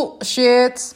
Bullshit.